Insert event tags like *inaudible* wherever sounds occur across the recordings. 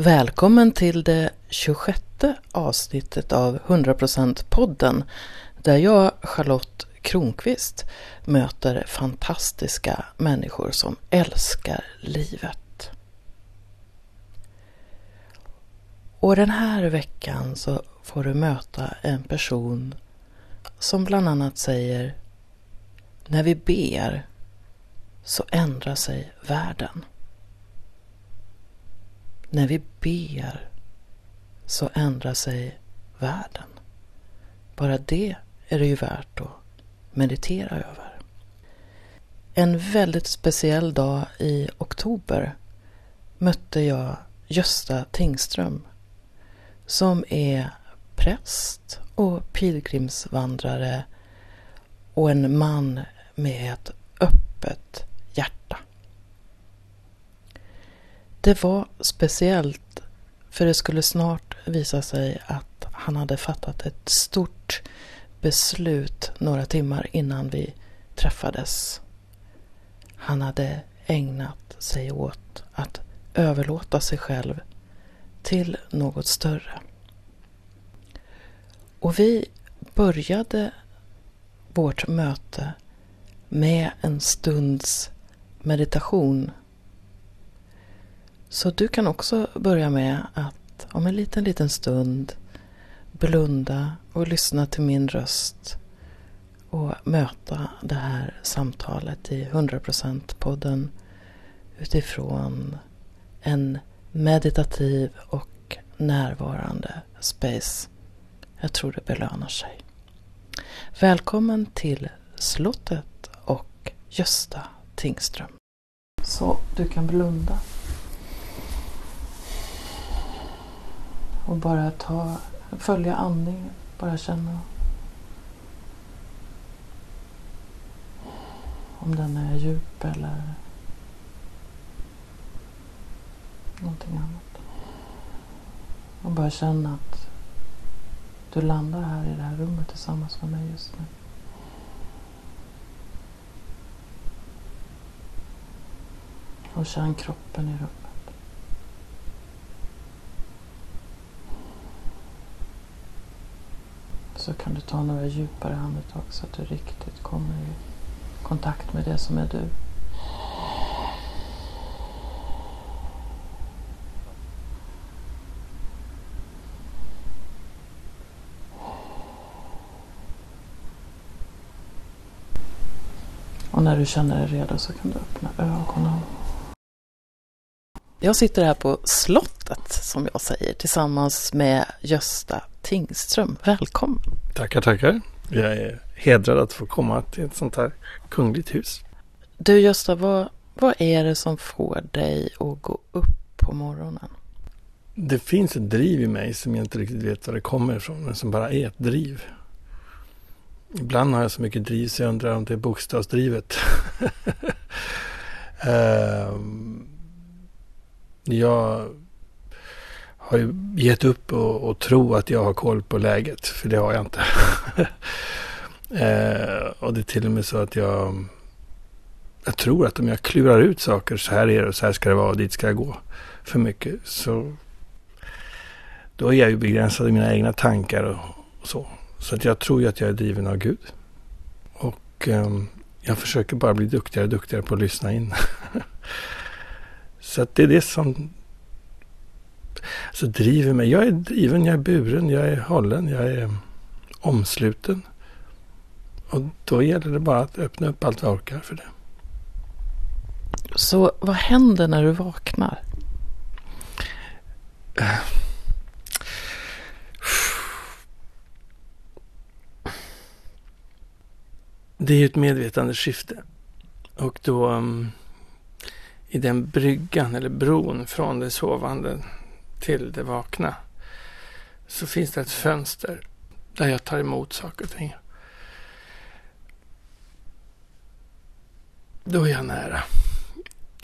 Välkommen till det 26 avsnittet av 100% podden där jag, Charlotte Kronqvist, möter fantastiska människor som älskar livet. Och den här veckan så får du möta en person som bland annat säger När vi ber så ändrar sig världen. När vi ber så ändrar sig världen. Bara det är det ju värt att meditera över. En väldigt speciell dag i oktober mötte jag Gösta Tingström som är präst och pilgrimsvandrare och en man med ett öppet hjärta. Det var speciellt för det skulle snart visa sig att han hade fattat ett stort beslut några timmar innan vi träffades. Han hade ägnat sig åt att överlåta sig själv till något större. Och vi började vårt möte med en stunds meditation. Så du kan också börja med att om en liten, liten stund blunda och lyssna till min röst och möta det här samtalet i 100% podden utifrån en meditativ och närvarande space. Jag tror det belönar sig. Välkommen till slottet och Gösta Tingström. Så du kan blunda. Och bara ta, följa andningen, bara känna om den är djup eller någonting annat. Och bara känna att du landar här i det här rummet tillsammans med mig just nu. Och känn kroppen i rummet. Så kan du ta några djupare andetag så att du riktigt kommer i kontakt med det som är du. Och när du känner dig redo så kan du öppna ögonen. Jag sitter här på slottet, som jag säger, tillsammans med Gösta Tingström. Välkommen! Tackar, tackar. Jag är hedrad att få komma till ett sånt här kungligt hus. Du Gösta, vad, vad är det som får dig att gå upp på morgonen? Det finns ett driv i mig som jag inte riktigt vet var det kommer ifrån, men som bara är ett driv. Ibland har jag så mycket driv så jag undrar om det är bokstavsdrivet. um, *laughs* jag har ju gett upp och, och tro att jag har koll på läget, för det har jag inte. *laughs* eh, och det är till och med så att jag, jag tror att om jag klurar ut saker, så här är det och så här ska det vara och dit ska jag gå för mycket, så då är jag ju begränsad i mina egna tankar och, och så. Så att jag tror ju att jag är driven av Gud. Och eh, jag försöker bara bli duktigare och duktigare på att lyssna in. *laughs* så att det är det som så driver mig. Jag är driven, jag är buren, jag är hållen, jag är omsluten. Och då gäller det bara att öppna upp allt jag orkar för det. Så vad händer när du vaknar? Det är ju ett medvetande skifte. Och då um, i den bryggan eller bron från det sovande till det vakna så finns det ett fönster där jag tar emot saker och ting. Då är jag nära.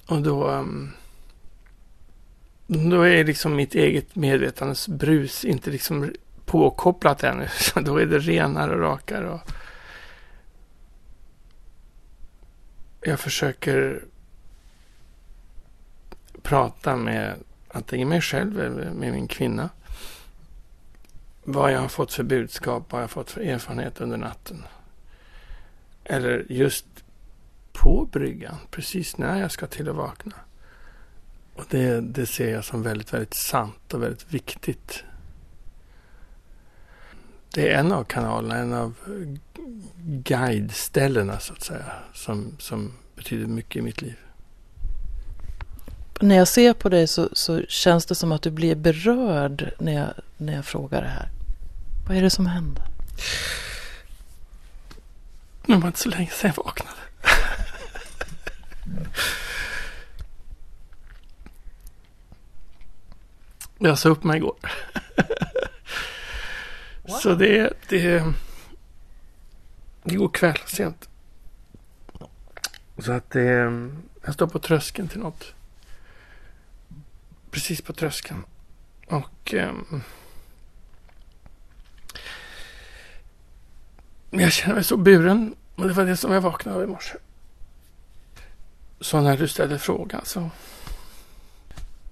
Och då, ehm, då är liksom mitt eget medvetandes brus inte liksom påkopplat ännu. *laughs* Så då är det renare och rakare. Och, jag försöker prata med antingen mig själv eller med min kvinna. Vad jag har fått för budskap, vad jag har fått för erfarenhet under natten. Eller just på bryggan, precis när jag ska till att vakna. Och det, det ser jag som väldigt, väldigt sant och väldigt viktigt. Det är en av kanalerna, en av guideställena så att säga, som, som betyder mycket i mitt liv. När jag ser på dig så, så känns det som att du blir berörd när jag, när jag frågar det här. Vad är det som händer? Det var inte så länge sedan jag vaknade. *laughs* Jag sa upp mig igår. Wow. Så det, det, det går kväll sent. Så att det, jag står på tröskeln till något. Precis på tröskeln. Och um, jag känner mig så buren. Och det var det som jag vaknade av i morse. Så när du ställde frågan så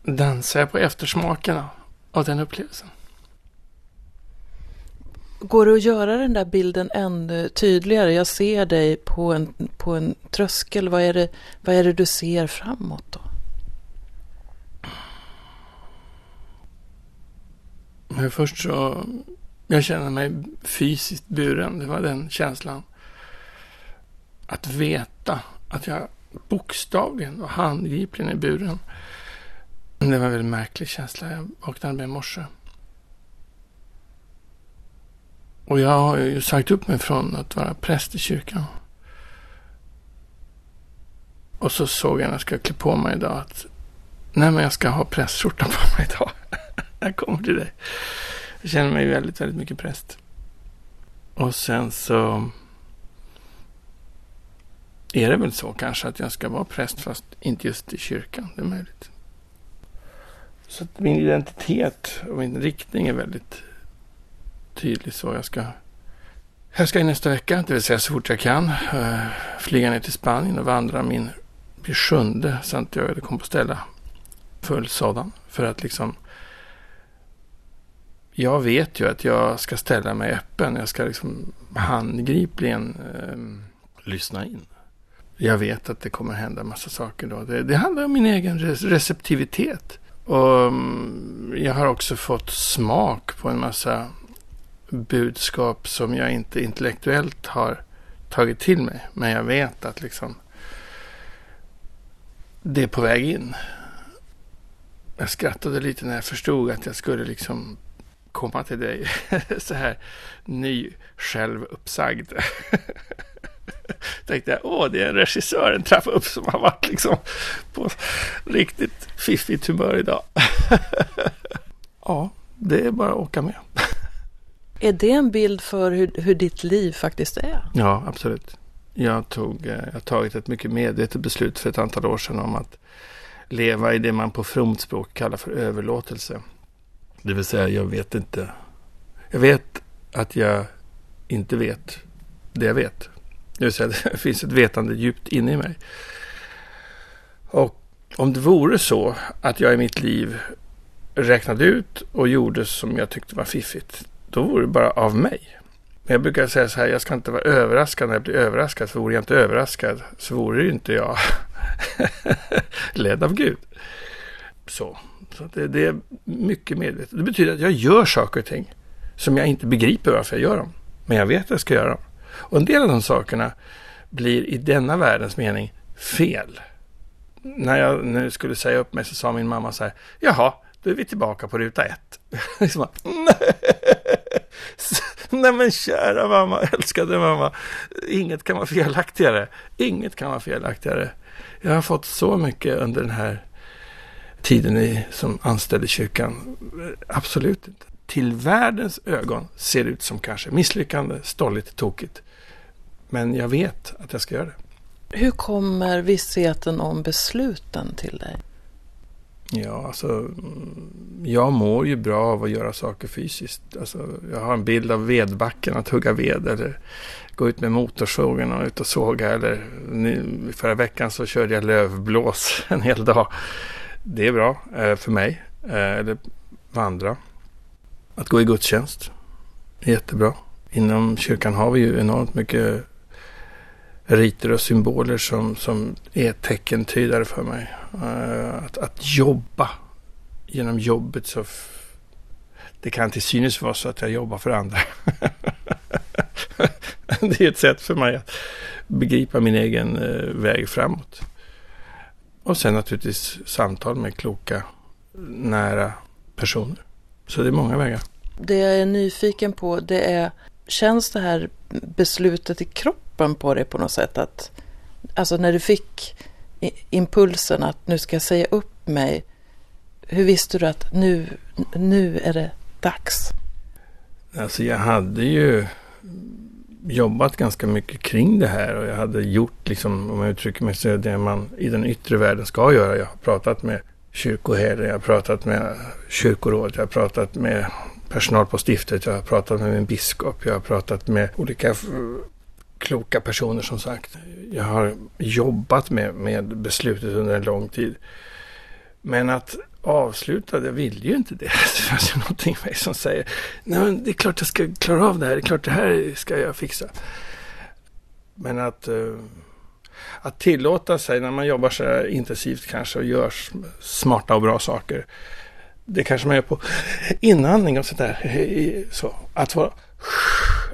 dansar jag på eftersmakerna av den upplevelsen. Går det att göra den där bilden ännu tydligare? Jag ser dig på en, på en tröskel. Vad är, det, vad är det du ser framåt då? Men först så, jag kände mig fysiskt buren. Det var den känslan. Att veta att jag bokstavligen och handgripligen är buren. Det var en väldigt märklig känsla jag vaknade med i morse. Och jag har ju sagt upp mig från att vara präst i kyrkan. Och så såg jag när jag skulle klä på mig idag att nej men jag ska ha prästskjortan på mig idag. *laughs* jag kommer till dig. Jag känner mig väldigt, väldigt mycket präst. Och sen så är det väl så kanske att jag ska vara präst fast inte just i kyrkan. Det är möjligt. Så att min identitet och min riktning är väldigt tydlig så. Jag ska, jag ska i nästa vecka, det vill säga så fort jag kan, eh, flyga ner till Spanien och vandra min sjunde Santiago de Compostela. Full sådan. För att liksom jag vet ju att jag ska ställa mig öppen. Jag ska liksom handgripligen eh, lyssna in. Jag vet att det kommer hända massa saker då. Det, det handlar om min egen receptivitet. Och mm, jag har också fått smak på en massa budskap som jag inte intellektuellt har tagit till mig. Men jag vet att liksom det är på väg in. Jag skrattade lite när jag förstod att jag skulle liksom komma till dig *laughs* så här ny självuppsagd. Tänkte jag, åh, det är en regissör, en trappa upp som har varit liksom på riktigt fiffigt humör idag. *laughs* ja, det är bara att åka med. Är det en bild för hur, hur ditt liv faktiskt är? Ja, absolut. Jag, tog, eh, jag har tagit ett mycket medvetet beslut för ett antal år sedan om att leva i det man på fromt språk kallar för överlåtelse. Det vill säga, jag vet inte. Jag vet att jag inte vet det jag vet. Det vill säga, *laughs* det finns ett vetande djupt inne i mig. Och om det vore så att jag i mitt liv räknade ut och gjorde som jag tyckte var fiffigt, då vore det bara av mig. Men jag brukar säga så här, jag ska inte vara överraskad när jag blir överraskad. För vore jag inte överraskad så vore ju inte jag *laughs* ledd av Gud. Så, så det, det, är mycket medvetet. Det betyder att jag gör saker och ting som jag inte begriper varför jag gör dem. Men jag vet att jag ska göra dem. Och en del av de sakerna blir i denna världens mening fel. När jag nu skulle säga upp mig så sa min mamma så här, jaha, då är vi tillbaka på ruta ett. *laughs* liksom, *laughs* Nej men kära mamma, älskade mamma. Inget kan vara felaktigare. Inget kan vara felaktigare. Jag har fått så mycket under den här tiden i, som anställd i kyrkan. Absolut inte. Till världens ögon ser det ut som kanske misslyckande, stolligt, tokigt. Men jag vet att jag ska göra det. Hur kommer vissheten om besluten till dig? Ja, alltså jag mår ju bra av att göra saker fysiskt. Alltså, jag har en bild av vedbacken, att hugga ved eller gå ut med motorsågen och ut och såga. Eller nu, förra veckan så körde jag lövblås *laughs* en hel dag. Det är bra eh, för mig. Eh, eller för andra. Att gå i gudstjänst är jättebra. Inom kyrkan har vi ju enormt mycket riter och symboler som, som är teckentydare för mig. Eh, att, att jobba genom jobbet så det kan till synes vara så att jag jobbar för andra. *laughs* det är ett sätt för mig att begripa min egen väg framåt. Och sen naturligtvis samtal med kloka, nära personer. Så det är många vägar. Det jag är nyfiken på det är, känns det här beslutet i kroppen på dig på något sätt? Att, alltså när du fick impulsen att nu ska jag säga upp mig. Hur visste du att nu, nu är det dags? Alltså jag hade ju jobbat ganska mycket kring det här och jag hade gjort, liksom, om jag uttrycker mig så, det man i den yttre världen ska göra. Jag har pratat med kyrkoherde, jag har pratat med kyrkoråd, jag har pratat med personal på stiftet, jag har pratat med min biskop, jag har pratat med olika kloka personer som sagt. Jag har jobbat med, med beslutet under en lång tid. Men att Avslutade, jag ville ju inte det. *laughs* Det fanns ju någonting i mig som säger, nej men det är klart jag ska klara av det här, det är klart det här ska jag fixa. Men att, eh, att tillåta sig när man jobbar så här intensivt kanske och gör smarta och bra saker. Det kanske man gör på inandning och sådär. Så, att få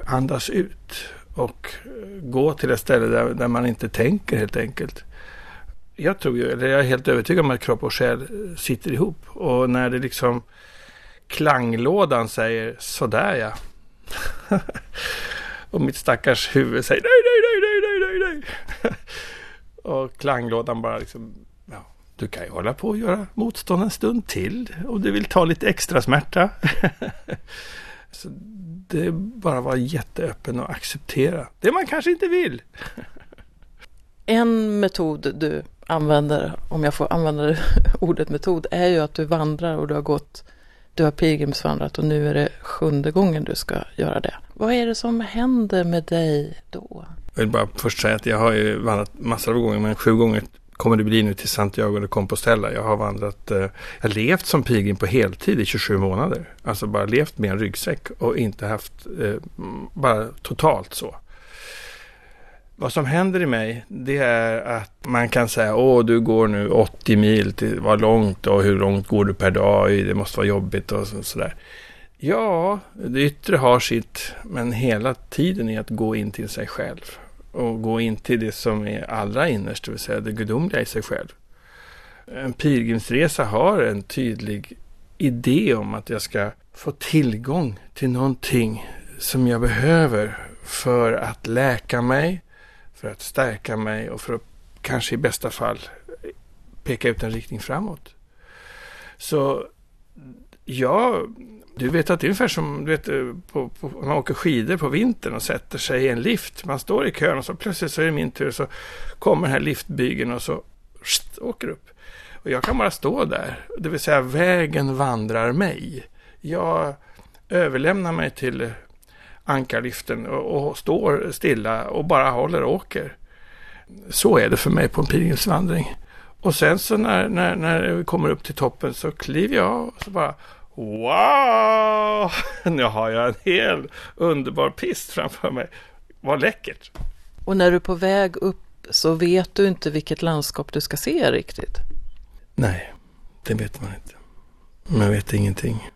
andas ut och gå till ett ställe där, där man inte tänker helt enkelt. Jag tror ju, eller jag är helt övertygad om att kropp och själ eh, sitter ihop. Och när det liksom klanglådan säger sådär ja. *laughs* och mitt stackars huvud säger nej, nej, nej, nej, nej, nej, nej. *laughs* och klanglådan bara liksom, ja, du kan ju hålla på och göra motstånd en stund till. om du vill ta lite extra smärta. *laughs* Så det är bara att vara jätteöppen och acceptera det man kanske inte vill. en metod du använder, om jag får använda *laughs* ordet metod, är ju att du vandrar och du har gått, du har pilgrimsvandrat och nu är det sjunde gången du ska göra det. Vad är det som händer med dig då? Jag vill bara först säga att jag har ju vandrat massor av gånger, men sju gånger kommer det bli nu till Santiago de Compostela. Jag har vandrat, eh, jag har levt som pilgrim på heltid i 27 månader. Alltså bara levt med en ryggsäck och inte haft, eh, bara totalt så. Vad som händer i mig, det är att man kan säga, åh du går nu 80 mil, till, vad långt och hur långt går du per dag, det måste vara jobbigt och sådär. Ja, det yttre har sitt, men hela tiden är att gå in till sig själv och gå in till det som är allra innerst, det vill säga det gudomliga i sig själv. En pilgrimsresa har en tydlig idé om att jag ska få tillgång till någonting som jag behöver för att läka mig, för att stärka mig och för att kanske i bästa fall peka ut en riktning framåt. Så ja, du vet att det är ungefär som du vet, på, på, man åker skidor på vintern och sätter sig i en lift. Man står i kön och så plötsligt så är det min tur så kommer den här liftbygeln och så st, åker upp. Och jag kan bara stå där, det vill säga vägen vandrar mig. Jag överlämnar mig till ankarliften och, och står stilla och bara håller och åker. Så är det för mig på en pilgrimsvandring. Och sen så när, när, när vi kommer upp till toppen så kliver jag av och så bara Wow! *laughs* Nu har jag en hel underbar pist framför mig. Vad läckert! Och när du är på väg upp så vet du inte vilket landskap du ska se riktigt? Nej, det vet man inte. Man vet ingenting.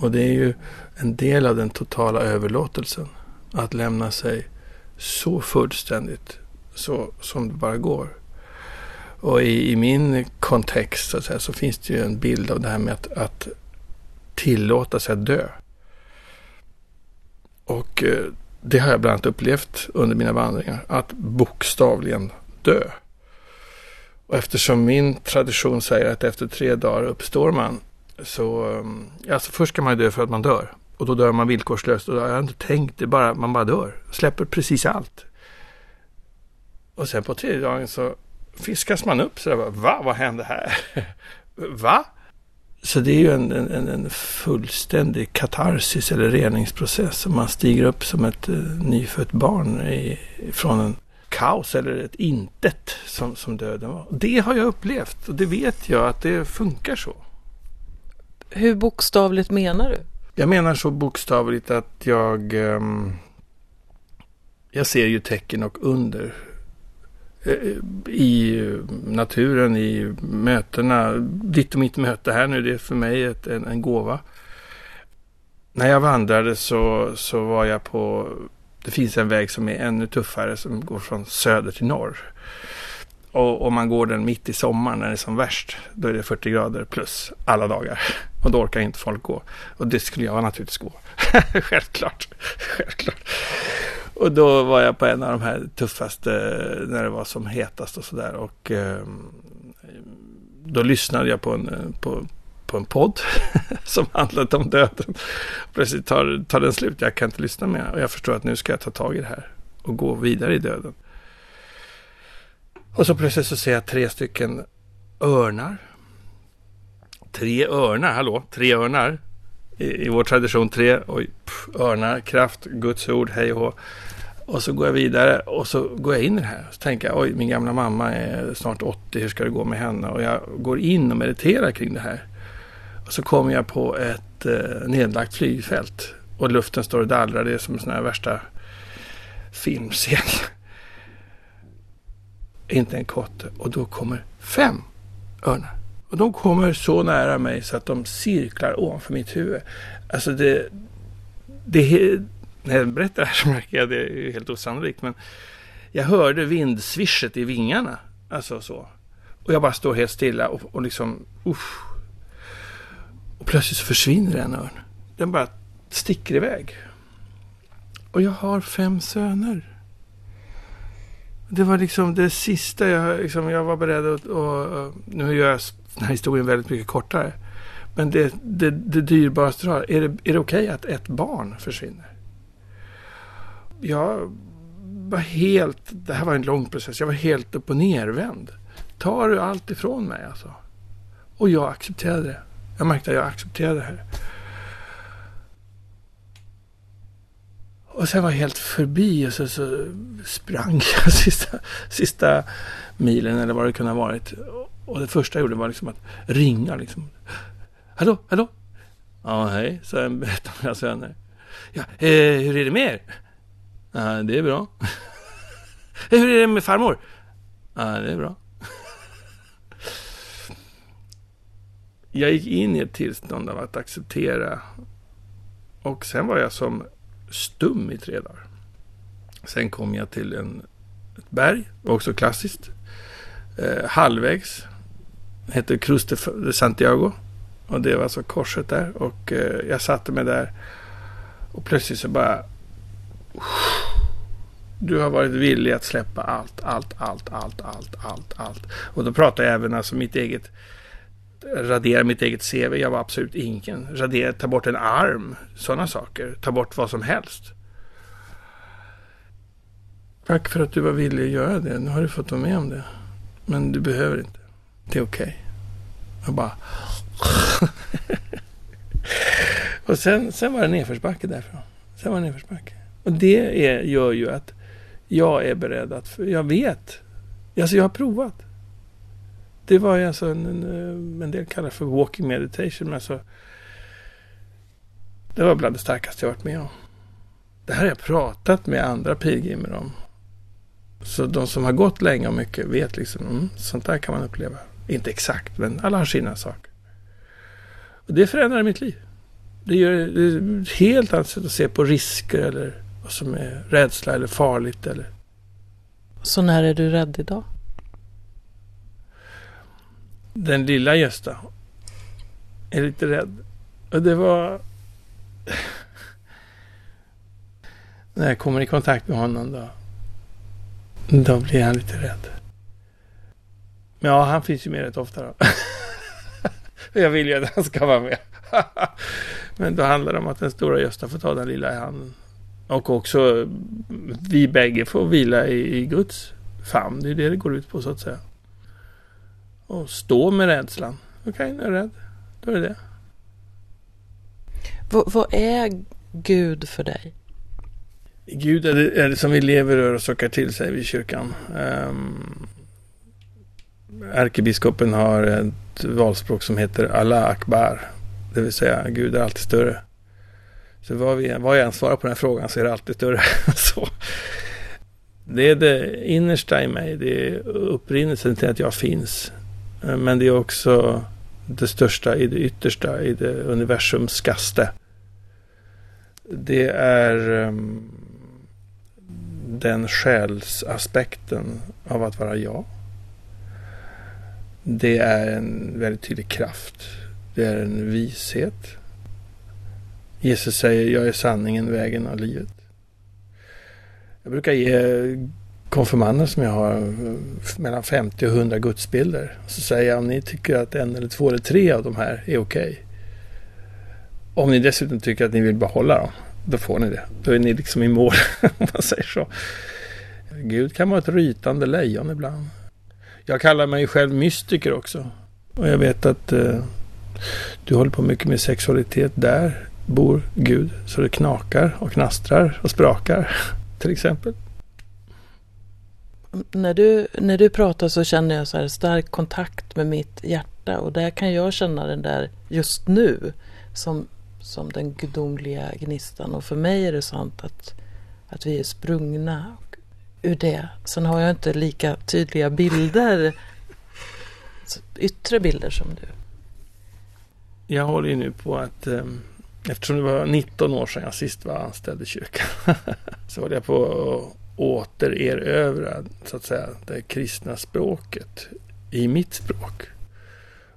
Och det är ju en del av den totala överlåtelsen. Att lämna sig så fullständigt så som det bara går. Och i, i min kontext så, säga, så, finns det ju en bild av det här med att, att tillåta sig att dö. Och eh, det har jag bland annat upplevt under mina vandringar. Att bokstavligen dö. Och eftersom min tradition säger att efter tre dagar uppstår man. Så ehm, alltså först ska man ju dö för att man dör. Och då dör man villkorslöst. Och då har jag inte tänkt det, bara, man bara dör. Släpper precis allt. Och sen på tredje dagen så fiskas man upp. Så där, va, vad hände här? *laughs* Va? Så det är ju en, en, en fullständig katarsis eller reningsprocess. Man stiger upp som ett uh, nyfött barn i, från en kaos eller ett intet som, som döden var. Det har jag upplevt och det vet jag att det funkar så. Hur bokstavligt menar du? Jag menar så bokstavligt att jag... Ehm, jag ser ju tecken och under eh, i naturen, i mötena. Ditt och mitt möte här nu, det är för mig ett, en, en gåva. När jag vandrade så, så var jag på... Det finns en väg som är ännu tuffare som går från söder till norr. Och om man går den mitt i sommaren när det är som värst, då är det 40 grader plus alla dagar. *laughs* Och då orkar inte folk gå. Och det skulle jag naturligtvis gå. *laughs* Självklart. Självklart. Och då var jag på en av de här tuffaste, när det var som hetast och sådär. Och eh, då lyssnade jag på en, på, på en podd *laughs* som handlade om döden. Plötsligt tar, tar den slut, jag kan inte lyssna mer. Och jag förstår att nu ska jag ta tag i det här och gå vidare i döden. Och så plötsligt så ser jag tre stycken örnar. Tre örnar, hallå, tre örnar. I, i vår tradition tre, oj, pff, örnar, kraft, Guds ord, hej och hå. Och så går jag vidare och så går jag in i det här. Så tänker jag, oj, min gamla mamma är snart 80, hur ska det gå med henne? Och jag går in och mediterar kring det här. Och så kommer jag på ett eh, nedlagt flygfält. Och luften står och dallrar, det är som en sån här värsta filmscen inte en kotte. Och då kommer fem örnar. Och de kommer så nära mig så att de cirklar ovanför mitt huvud. Alltså det... det när jag berättar det här så märker jag att det är helt osannolikt. Men jag hörde vindsvischet i vingarna. Alltså så. Och jag bara står helt stilla och, och liksom... Usch. Och plötsligt så försvinner en örn. Den bara sticker iväg. Och jag har fem söner. Det var liksom det sista jag, liksom, jag var beredd att... Och, nu gör jag den här historien väldigt mycket kortare. Men det, det, det dyrbaraste du har. Är det, är det okej okay att ett barn försvinner? Jag var helt... Det här var en lång process. Jag var helt upp och nervänd. Tar du allt ifrån mig alltså? Och jag accepterade det. Jag märkte att jag accepterade det här. Och sen var jag helt förbi och så, så sprang *laughs* jag sista, sista milen eller vad det kunde ha varit. Och det första jag gjorde var liksom att ringa liksom. Hallå, hallå? Ja, hej, sa *laughs* en av mina söner. Ja, eh, hur är det med er? Ja, det är bra. *laughs* hur är det med farmor? Ja, det är bra. jag gick in i ett tillstånd av att acceptera. Och sen var jag som stum i tre dagar. Sen kom jag till en, ett berg, också klassiskt. Eh, halvvägs. Hette Cruz de Santiago. Och det var alltså korset där. Och eh, jag satte mig där. Och plötsligt så bara... Du har varit villig att släppa allt, allt, allt, allt, allt, allt, allt. Och då pratar jag även alltså mitt eget radera mitt eget CV. Jag var absolut ingen. Radera, ta bort en arm. Sådana saker. Ta bort vad som helst. Tack för att du var villig att göra det. Nu har du fått vara med om det. Men du behöver inte. Det är okej. Okay. Jag bara... *laughs* och sen, sen var det nedförsbacke därifrån. Sen var det nedförsbacke. Och det är, gör ju att jag är beredd att... Jag vet. Alltså jag har provat det var ju alltså en, en, eh, en del kallar för walking meditation. Men alltså, det var bland det starkaste jag varit med om. Det här har jag pratat med andra pilgrimer om. Så de som har gått länge och mycket vet liksom, mm, sånt där kan man uppleva. Inte exakt, men alla har sina saker. Och det förändrar mitt liv. Det gör det är ett helt annat sätt att se på risker eller vad som är rädsla eller farligt. Eller... Så när är du rädd idag? Den lilla Gösta är lite rädd. Och det var... *laughs* När jag kommer i kontakt med honom då. Då blir han lite rädd. Men ja, han finns ju med rätt ofta då. *laughs* jag vill ju att han ska vara med. *laughs* Men då handlar det om att den stora Gösta får ta den lilla i handen. Och också vi bägge får vila i, i Guds famn. Det är det det går ut på så att säga. Och stå med rädslan. Okej, okay, nu är jag rädd. Då är det det. V vad är Gud för dig? Gud är det, är det som vi lever rör och sockar till sig vid kyrkan. Um, ärkebiskopen har ett valspråk som heter Allah Akbar. Det vill säga, Gud är alltid större. Så vad, vi, vad jag än svarar på den här frågan så är det alltid större. *laughs* så. Det är det innersta i mig. Det är upprinnelsen till att jag finns. Eh, men det är också det största i det yttersta, i det universums skaste. Det är um, den själsaspekten av att vara jag. Det är en väldigt tydlig kraft. Det är en vishet. Jesus säger, jag är sanningen, vägen och livet. Jag brukar ge konfirmander som jag har mellan 50 och 100 gudsbilder. Så säger jag om ni tycker att en eller två eller tre av de här är okej. Okay. Om ni dessutom tycker att ni vill behålla dem, då får ni det. Då är ni liksom i mål, *laughs* om man säger så. Gud kan vara ett rytande lejon ibland. Jag kallar mig själv mystiker också. Och jag vet att eh, du håller på mycket med sexualitet. Där bor Gud. Så det knakar och knastrar och sprakar. *laughs* Till exempel. När du, när du pratar så känner jag så här stark kontakt med mitt hjärta. Och där kan jag känna den där just nu. Som, som den gudomliga gnistan. Och för mig är det sant att, att vi är sprungna ur det. Sen har jag inte lika tydliga bilder, yttre bilder som du. Jag håller ju nu på att, eh, eftersom det var 19 år sedan jag sist var anställd i kyrkan, *laughs* så håller jag på att återerövra, så att säga, det kristna språket i mitt språk.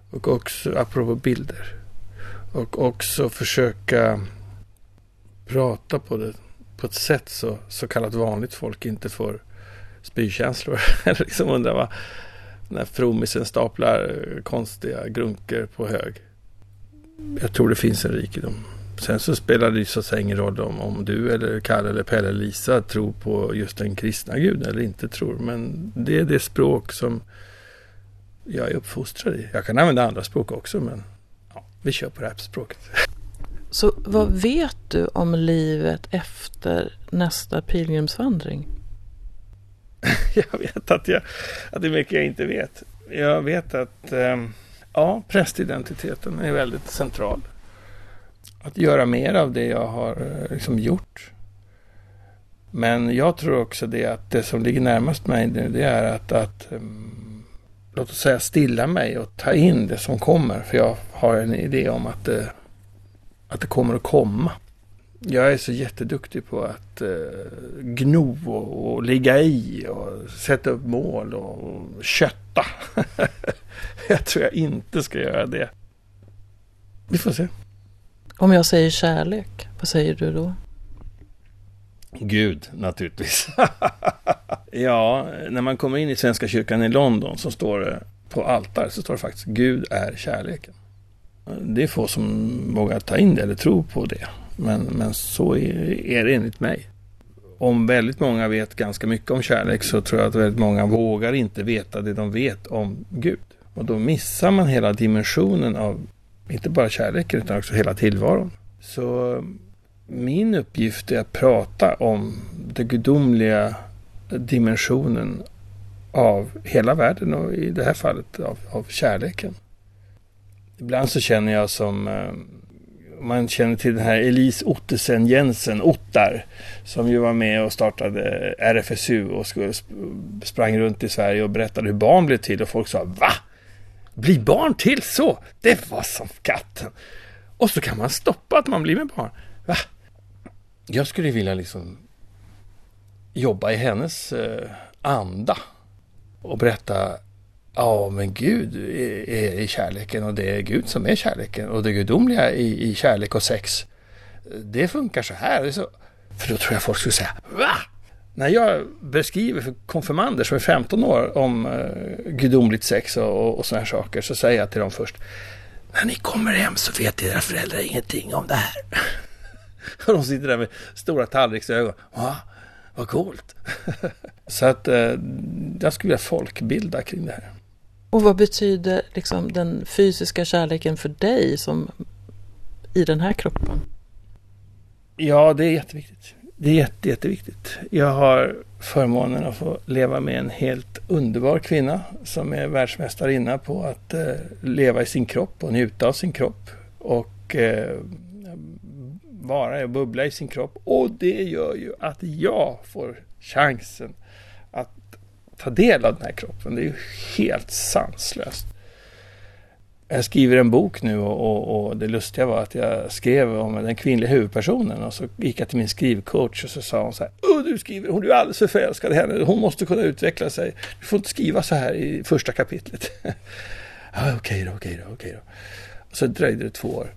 Och också, apropå bilder, och också försöka prata på det på ett sätt så, så kallat vanligt folk inte får spykänslor. *laughs* Eller liksom undrar vad när frommisen staplar konstiga grunker på hög. Jag tror det finns en rikedom. Sen så spelar det ju så att säga ingen roll om, om du eller Kalle eller Pelle eller Lisa tror på just den kristna guden eller inte tror. Men det är det språk som jag är uppfostrad i. Jag kan använda andra språk också men ja, vi kör på det här språket. Så vad vet du om livet efter nästa pilgrimsvandring? *laughs* jag vet att, jag, att det är mycket jag inte vet. Jag vet att eh, ja, prästidentiteten är väldigt central. Att göra mer av det jag har eh, liksom gjort. Men jag tror också det att det som ligger närmast mig nu det är att, att um, låt oss säga stilla mig och ta in det som kommer. För jag har en idé om att det att det kommer att komma. Jag är så jätteduktig på att eh, gno och, och ligga i och sätta upp mål och kötta. *laughs* jag tror jag inte ska göra det. Vi får se. Om jag säger kärlek, vad säger du då? Gud, naturligtvis. *laughs* ja, när man kommer in i Svenska kyrkan i London så står det på altar så står det faktiskt Gud är kärleken. Det är få som vågar ta in det eller tro på det. Men, men så är, är det enligt mig. Om väldigt många vet ganska mycket om kärlek så tror jag att väldigt många vågar inte veta det de vet om Gud. Och då missar man hela dimensionen av inte bara kärleken utan också hela tillvaron. Så min uppgift är att prata om den gudomliga dimensionen av hela världen och i det här fallet av, av kärleken. Ibland så känner jag som eh, man känner till den här Elise Ottesen Jensen, Ottar, som ju var med och startade RFSU och sprang runt i Sverige och berättade hur barn blev till och folk sa Va? Bli barn till så? Det var som katten. Och så kan man stoppa att man blir med barn. Va? Jag skulle vilja liksom jobba i hennes eh, anda och berätta Ja, men Gud är, är kärleken och det är Gud som är kärleken. Och det gudomliga i, i kärlek och sex, det funkar så här. Så, för då tror jag folk skulle säga Va? När jag beskriver för konfirmander som är 15 år om uh, gudomligt sex och, och, och sådana här saker så säger jag till dem först När ni kommer hem så vet era föräldrar ingenting om det här. *laughs* och de sitter där med stora tallriksögon. Va? Vad coolt. *laughs* så att uh, jag skulle vilja folkbilda kring det här. Och vad betyder liksom den fysiska kärleken för dig som i den här kroppen? Ja, det är jätteviktigt. Det är jätte, jätteviktigt. Jag har förmånen att få leva med en helt underbar kvinna som är världsmästarinna på att eh, leva i sin kropp och njuta av sin kropp. Och eh, vara och bubbla i sin kropp. Och det gör ju att jag får chansen att ta del av den här kroppen. Det är ju helt sanslöst. Jag skriver en bok nu och, och, och, det lustiga var att jag skrev om den kvinnliga huvudpersonen och så gick jag till min skrivcoach och så sa hon så här. du skriver, hon är alldeles för förälskad i henne, hon måste kunna utveckla sig. Du får inte skriva så här i första kapitlet. *laughs* okej då, okej då, okej då. Och så dröjde det två år.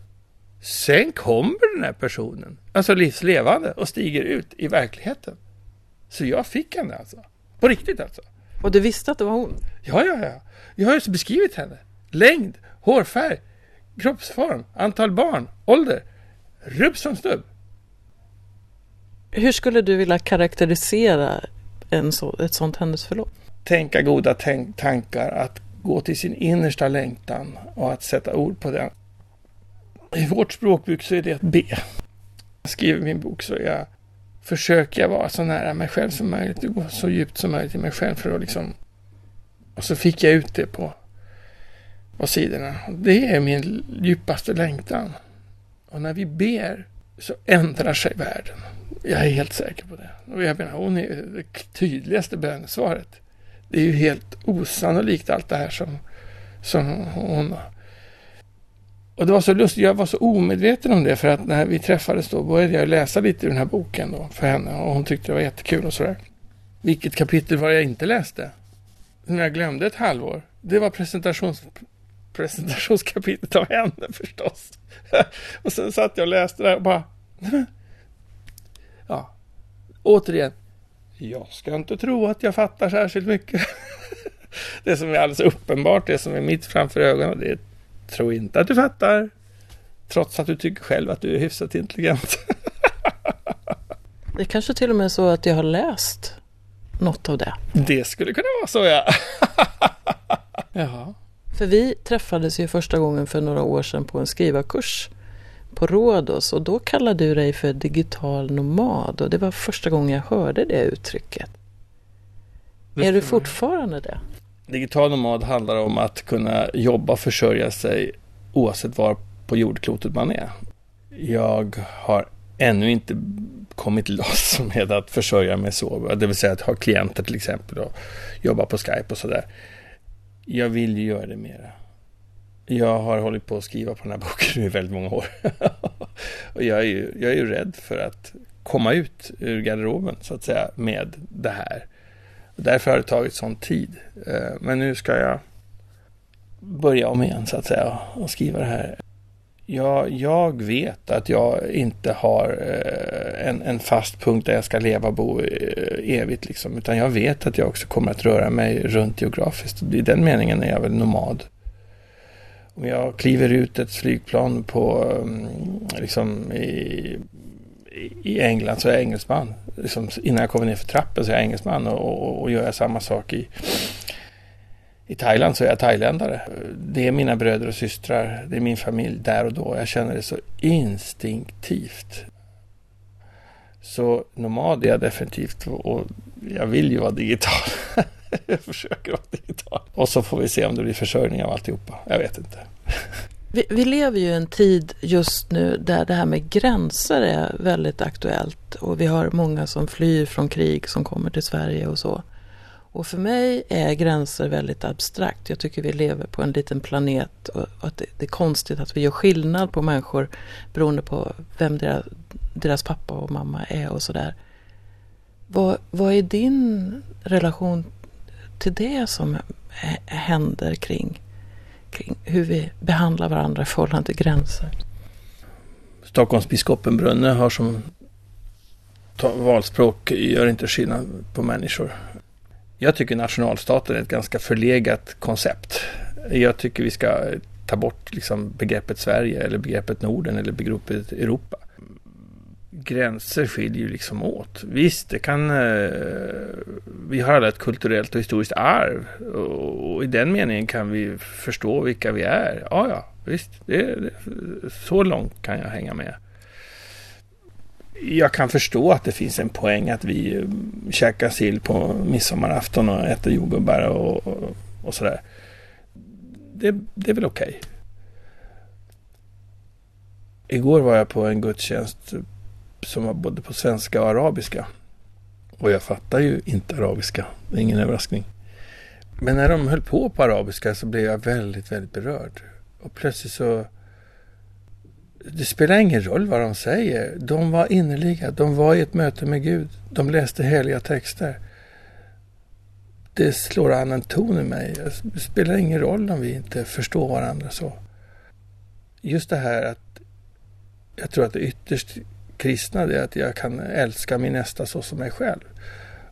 Sen kommer den här personen, alltså livslevande och stiger ut i verkligheten. Så jag fick henne alltså. På riktigt alltså. Och du visste att det var hon? Ja, ja, ja. Jag har ju beskrivit henne. Längd, hårfärg, kroppsform, antal barn, ålder. Rubb som stubb. Hur skulle du vilja karaktärisera en så, ett sånt händelseförlopp? Tänka goda tänk tankar, att gå till sin innersta längtan och att sätta ord på den. I vårt språkbruk så är det att be. Jag skriver min bok så jag försöker jag vara så nära mig själv som möjligt och gå så djupt som möjligt i mig själv för att liksom... Och så fick jag ut det på, av sidorna. Det är min djupaste längtan. Och när vi ber så ändrar sig världen. Jag är helt säker på det. Och jag menar, hon är det tydligaste bönesvaret. Det är ju helt osannolikt allt det här som, som hon och det var så lustigt, jag var så omedveten om det för att när vi träffades då började jag läsa lite i den här boken då för henne och hon tyckte det var jättekul och sådär. Vilket kapitel var jag inte läste? Som jag glömde ett halvår. Det var presentations, presentationskapitlet av henne förstås. *laughs* och sen satt jag och läste det och bara... ja, återigen. Jag ska inte tro att jag fattar särskilt mycket. *laughs* det som är alldeles uppenbart, det som är mitt framför ögonen, det är Tro inte att du fattar. Trots att du tycker själv att du är hyfsat intelligent. *laughs* det är kanske till och med så att jag har läst något av det. Det skulle kunna vara så ja. Jaha. För vi träffades ju första gången för några år sedan på en skrivarkurs på Rhodos och då kallade du dig för digital nomad och det var första gången jag hörde det uttrycket. Är du fortfarande det? Digital nomad handlar om att kunna jobba och försörja sig oavsett var på jordklotet man är. Jag har ännu inte kommit loss med att försörja mig så, det vill säga att ha klienter till exempel och jobba på Skype och sådär. Jag vill ju göra det mera. Jag har hållit på att skriva på den här *laughs* boken i väldigt många år. *laughs* och jag är, ju, jag är ju rädd för att komma ut ur garderoben så att säga med det här. Därför har det tagit sån tid. Eh, men nu ska jag börja om igen så att säga och skriva det här. Jag, jag vet att jag inte har eh, en, en, fast punkt där jag ska leva och bo eh, evigt. Liksom, utan jag vet att jag också kommer att röra mig runt geografiskt. I den meningen är jag väl nomad. Om jag kliver ut ett flygplan på, mm, liksom, i, i England så är jag engelsman. Liksom, innan jag kommer ner för trappen så är jag engelsman och, och, och gör jag samma sak i, i Thailand så är jag thailändare. Det är mina bröder och systrar, det är min familj där och då. Jag känner det så instinktivt. Så nomad är jag definitivt och jag vill ju vara digital. *laughs* jag försöker vara digital. Och så får vi se om det blir försörjning av alltihopa. Jag vet inte. Vi, vi, lever ju i en tid just nu där det här med gränser är väldigt aktuellt och vi har många som flyr från krig som kommer till Sverige och så. Och för mig är gränser väldigt abstrakt. Jag tycker vi lever på en liten planet och att det, är konstigt att vi gör skillnad på människor beroende på vem deras, deras pappa och mamma är och sådär. Vad, vad är din relation till det som händer kring kring hur vi behandlar varandra i förhållande till gränser. Stockholmsbiskopen Brunne har som valspråk gör inte skillnad på människor. Jag tycker nationalstaten är ett ganska förlegat koncept. Jag tycker vi ska ta bort liksom begreppet Sverige eller begreppet Norden eller begreppet Europa gränser skiljer ju liksom åt. Visst, det kan... Eh, vi har alla ett kulturellt och historiskt arv. Och, och, i den meningen kan vi förstå vilka vi är. Ja, ja, visst. Det, det, så långt kan jag hänga med. Jag kan förstå att det finns en poäng att vi eh, käkar sill på midsommarafton och äter jordgubbar och, och, och sådär. Det, det är väl okej. Okay. Igår var jag på en gudstjänst eh, som var både på svenska och arabiska. Och jag fattar ju inte arabiska. Det är ingen överraskning. Men när de höll på på arabiska så blev jag väldigt, väldigt berörd. Och plötsligt så... Det spelar ingen roll vad de säger. De var innerliga. De var i ett möte med Gud. De läste heliga texter. Det slår an en ton i mig. Det spelar ingen roll om vi inte förstår varandra så. Just det här att jag tror att det ytterst kristna är att jag kan älska min nästa så som mig själv.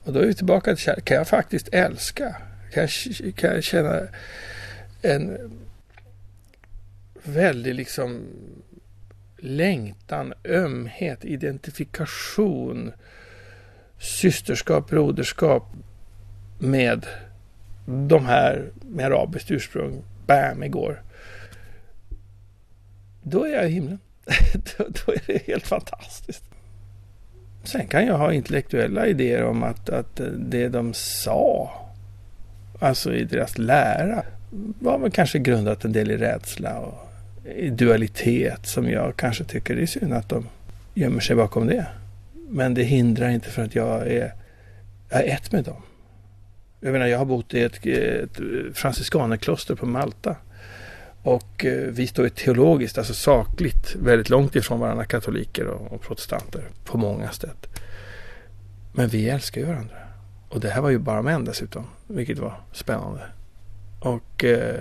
Och då är vi tillbaka till kärlek. Kan jag faktiskt älska? Kan jag, kan jag känna en väldig liksom längtan, ömhet, identifikation, systerskap, broderskap med de här med arabiskt ursprung, bam, igår. Då är jag i himlen. *laughs* då, då, är det helt fantastiskt. Sen kan jag ha intellektuella idéer om att, att det de sa, alltså i deras lära, var väl kanske grundat en del i rädsla och Eh, dualitet som jag kanske tycker det är synd att de gömmer sig bakom det. Men det hindrar inte för att jag är, jag är ett med dem. Jag menar, jag har bott i ett, ett franciskanerkloster på Malta och eh, vi står ju teologiskt, alltså sakligt, väldigt långt ifrån varandra katoliker och, och protestanter på många sätt. Men vi älskar ju varandra. Och det här var ju bara män dessutom, vilket var spännande. Och eh,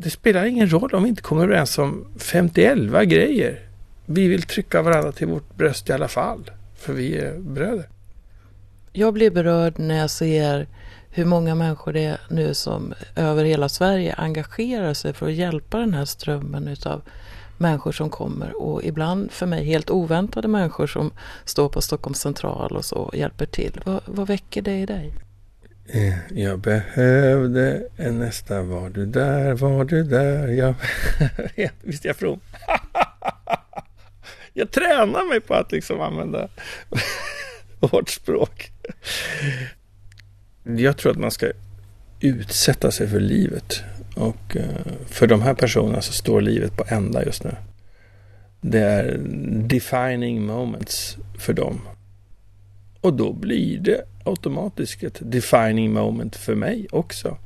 det spelar ingen roll om vi inte kommer överens om 51 grejer. Vi vill trycka varandra till vårt bröst i alla fall, för vi är bröder. Jag blir berörd när jag ser hur många människor det är nu som över hela Sverige engagerar sig för att hjälpa den här strömmen utav människor som kommer och ibland för mig helt oväntade människor som står på Stockholms central och så och hjälper till. Vad, vad väcker det i dig? Eh, jag behövde en nästa, var du där, var du där, *laughs* jag... Visst är jag from? jag tränar mig på att liksom använda *laughs* vårt språk. Jag tror att man ska utsätta sig för livet. Och eh, för de här personerna så står livet på ända just nu. Det är defining moments för dem. Och då blir det automatiskt ett defining moment för mig också.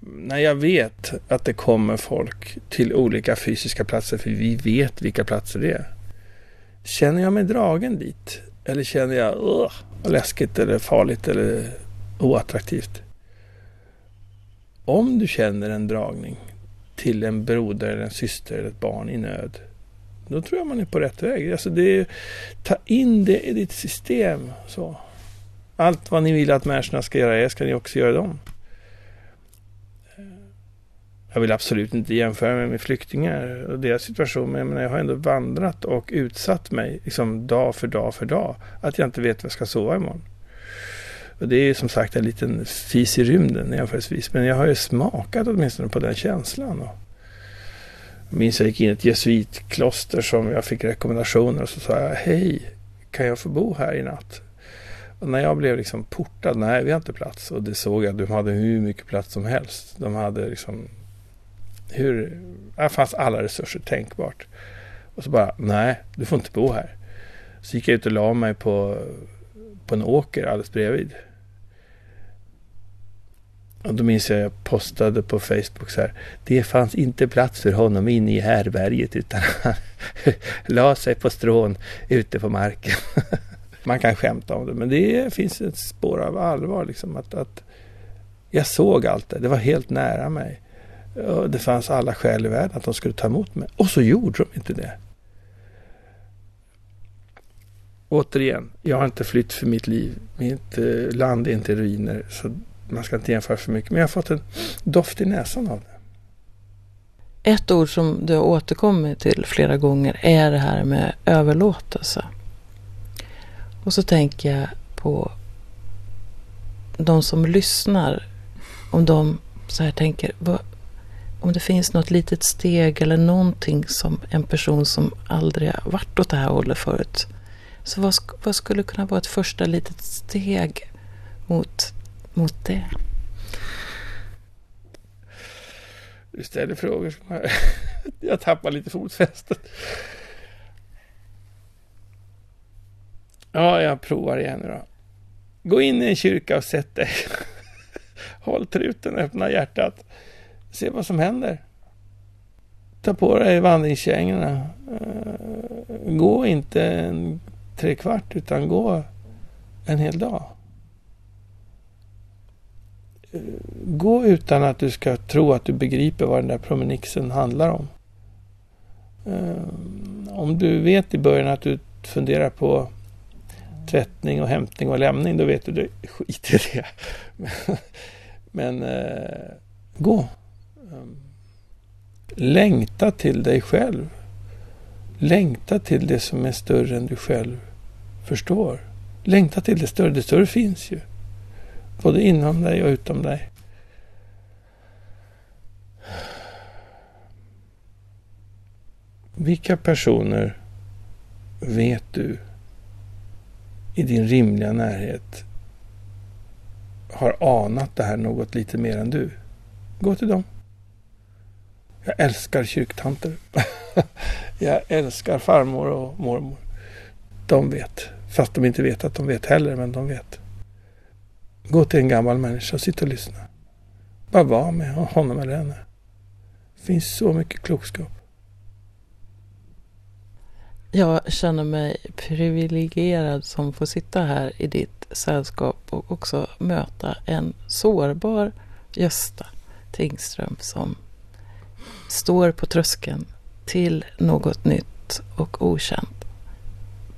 När jag vet att det kommer folk till olika fysiska platser, för vi vet vilka platser det är. Känner jag mig dragen dit? Eller känner jag läskigt eller farligt eller oattraktivt? Om du känner en dragning till en broder eller en syster eller ett barn i nöd. Då tror jag man är på rätt väg. Alltså det ta in det i ditt system. Så. Allt vad ni vill att människorna ska göra er ska ni också göra dem. Jag vill absolut inte jämföra mig med flyktingar och deras situation, men jag har ändå vandrat och utsatt mig liksom dag för dag för dag. Att jag inte vet var jag ska sova imorgon. Och det är som sagt en liten fis i rymden jämförelsevis, men jag har ju smakat åtminstone på den känslan. Och minns jag gick in i ett jesuitkloster som jag fick rekommendationer och så sa jag hej, kan jag få bo här i natt? Och när jag blev liksom portad, nej vi har inte plats. Och det såg jag, de hade hur mycket plats som helst. De hade liksom hur, här fanns alla resurser tänkbart. Och så bara, nej, du får inte bo här. Så gick jag ut och la mig på, på en åker alldeles bredvid. Och då minns jag jag postade på Facebook så här. Det fanns inte plats för honom inne i härberget utan han *laughs* la sig på strån ute på marken. *laughs* Man kan skämta om det men det finns ett spår av allvar liksom att, att jag såg allt det. Det var helt nära mig. Och det fanns alla skäl i världen att de skulle ta emot mig. Och så gjorde de inte det. Återigen, jag har inte flytt för mitt liv. Mitt eh, land är inte ruiner. Så man ska inte jämföra för mycket. Men jag har fått en doft i näsan av det. Ett ord som du har återkommit till flera gånger är det här med överlåtelse. Och så tänker jag på de som lyssnar. Om de så här tänker, vad, om det finns något litet steg eller någonting som en person som aldrig har varit åt det här hållet förut. Så vad, vad skulle kunna vara ett första litet steg mot, mot det? Du ställer frågor som jag, *laughs* jag tappar lite fotfästet. Ja, jag provar igen nu då. Gå in i en kyrka och sätt dig. *laughs* Håll truten, öppna hjärtat. Se vad som händer. Ta på dig vandringskängorna. Eh, gå inte en trekvart utan gå en hel dag. Gå utan att du ska tro att du begriper vad den där promenixen handlar om. Eh, om du vet i början att du funderar på tvättning och hämtning och lämning, då vet du, det skit i det. *laughs* Men eh, gå. Eh, längta till dig själv. Längta till det som är större än du själv förstår. Längta till det större. Det större finns ju. Både inom dig och utom dig. Vilka personer vet du i din rimliga närhet har anat det här något lite mer än du? Gå till dem. Jag älskar kyrktanter. *laughs* jag älskar farmor och mormor. De vet. Fast de inte vet att de vet heller, men de vet. Gå till en gammal människa och sitt och lyssna. Bara var med honom eller henne. Det finns så mycket klokskap. Jag känner mig privilegierad som får sitta här i ditt sällskap och också möta en sårbar Gösta Tingström som står på tröskeln till något nytt och okänt.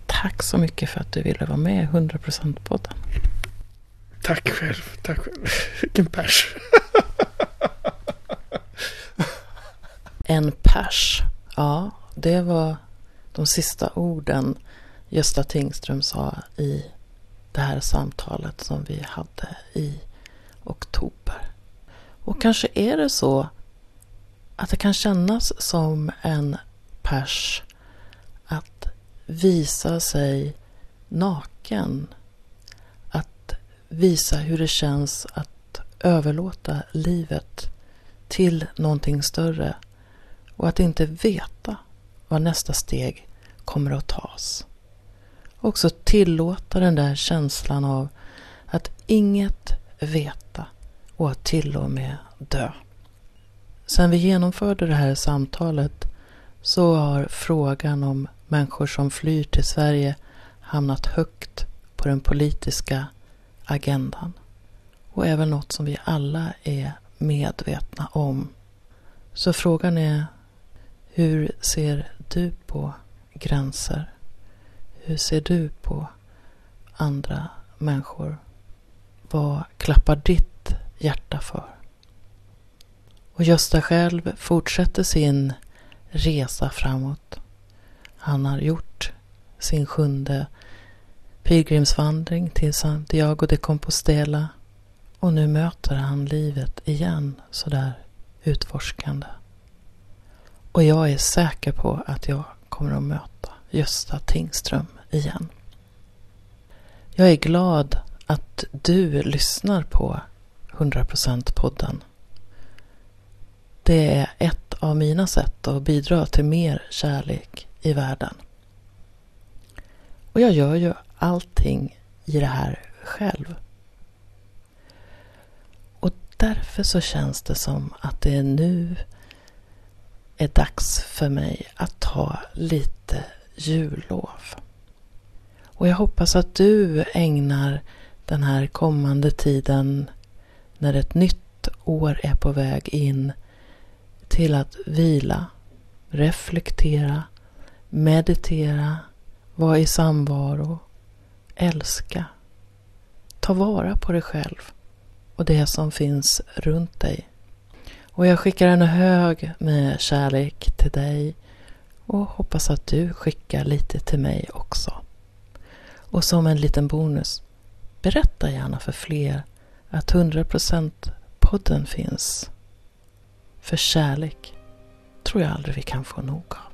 Tack så mycket för att du ville vara med i 100%-podden. Tack själv. Tack själv. *laughs* Vilken pers. en pers. Ja, det var de sista orden Gösta Tingström sa i det här samtalet som vi hade i oktober. Och kanske är det så att det kan kännas som en pers att visa sig naken. Visa hur det känns att överlåta livet till någonting större och att inte veta vad nästa steg kommer att tas. Också tillåta den där känslan av att inget veta och att till och med dö. Sen vi genomförde det här samtalet så har frågan om människor som flyr till Sverige hamnat högt på den politiska agendan. Och även något som vi alla är medvetna om. Så frågan är, hur ser du på gränser? Hur ser du på andra människor? Vad klappar ditt hjärta för? Och Gösta själv fortsätter sin resa framåt. Han har gjort sin sjunde pilgrimsvandring till Santiago de Compostela och nu möter han livet igen sådär utforskande. Och jag är säker på att jag kommer att möta Gösta Tingström igen. Jag är glad att du lyssnar på 100%-podden. Det är ett av mina sätt att bidra till mer kärlek i världen. Och jag gör ju allting i det här själv. Och därför så känns det som att det nu är dags för mig att ta lite jullov. Och jag hoppas att du ägnar den här kommande tiden när ett nytt år är på väg in till att vila, reflektera, meditera, vara i samvaro, älska. Ta vara på dig själv och det som finns runt dig. Och jag skickar en hög med kärlek till dig och hoppas att du skickar lite till mig också. Och som en liten bonus, berätta gärna för fler att 100% podden finns. För kärlek tror jag aldrig vi kan få nog av.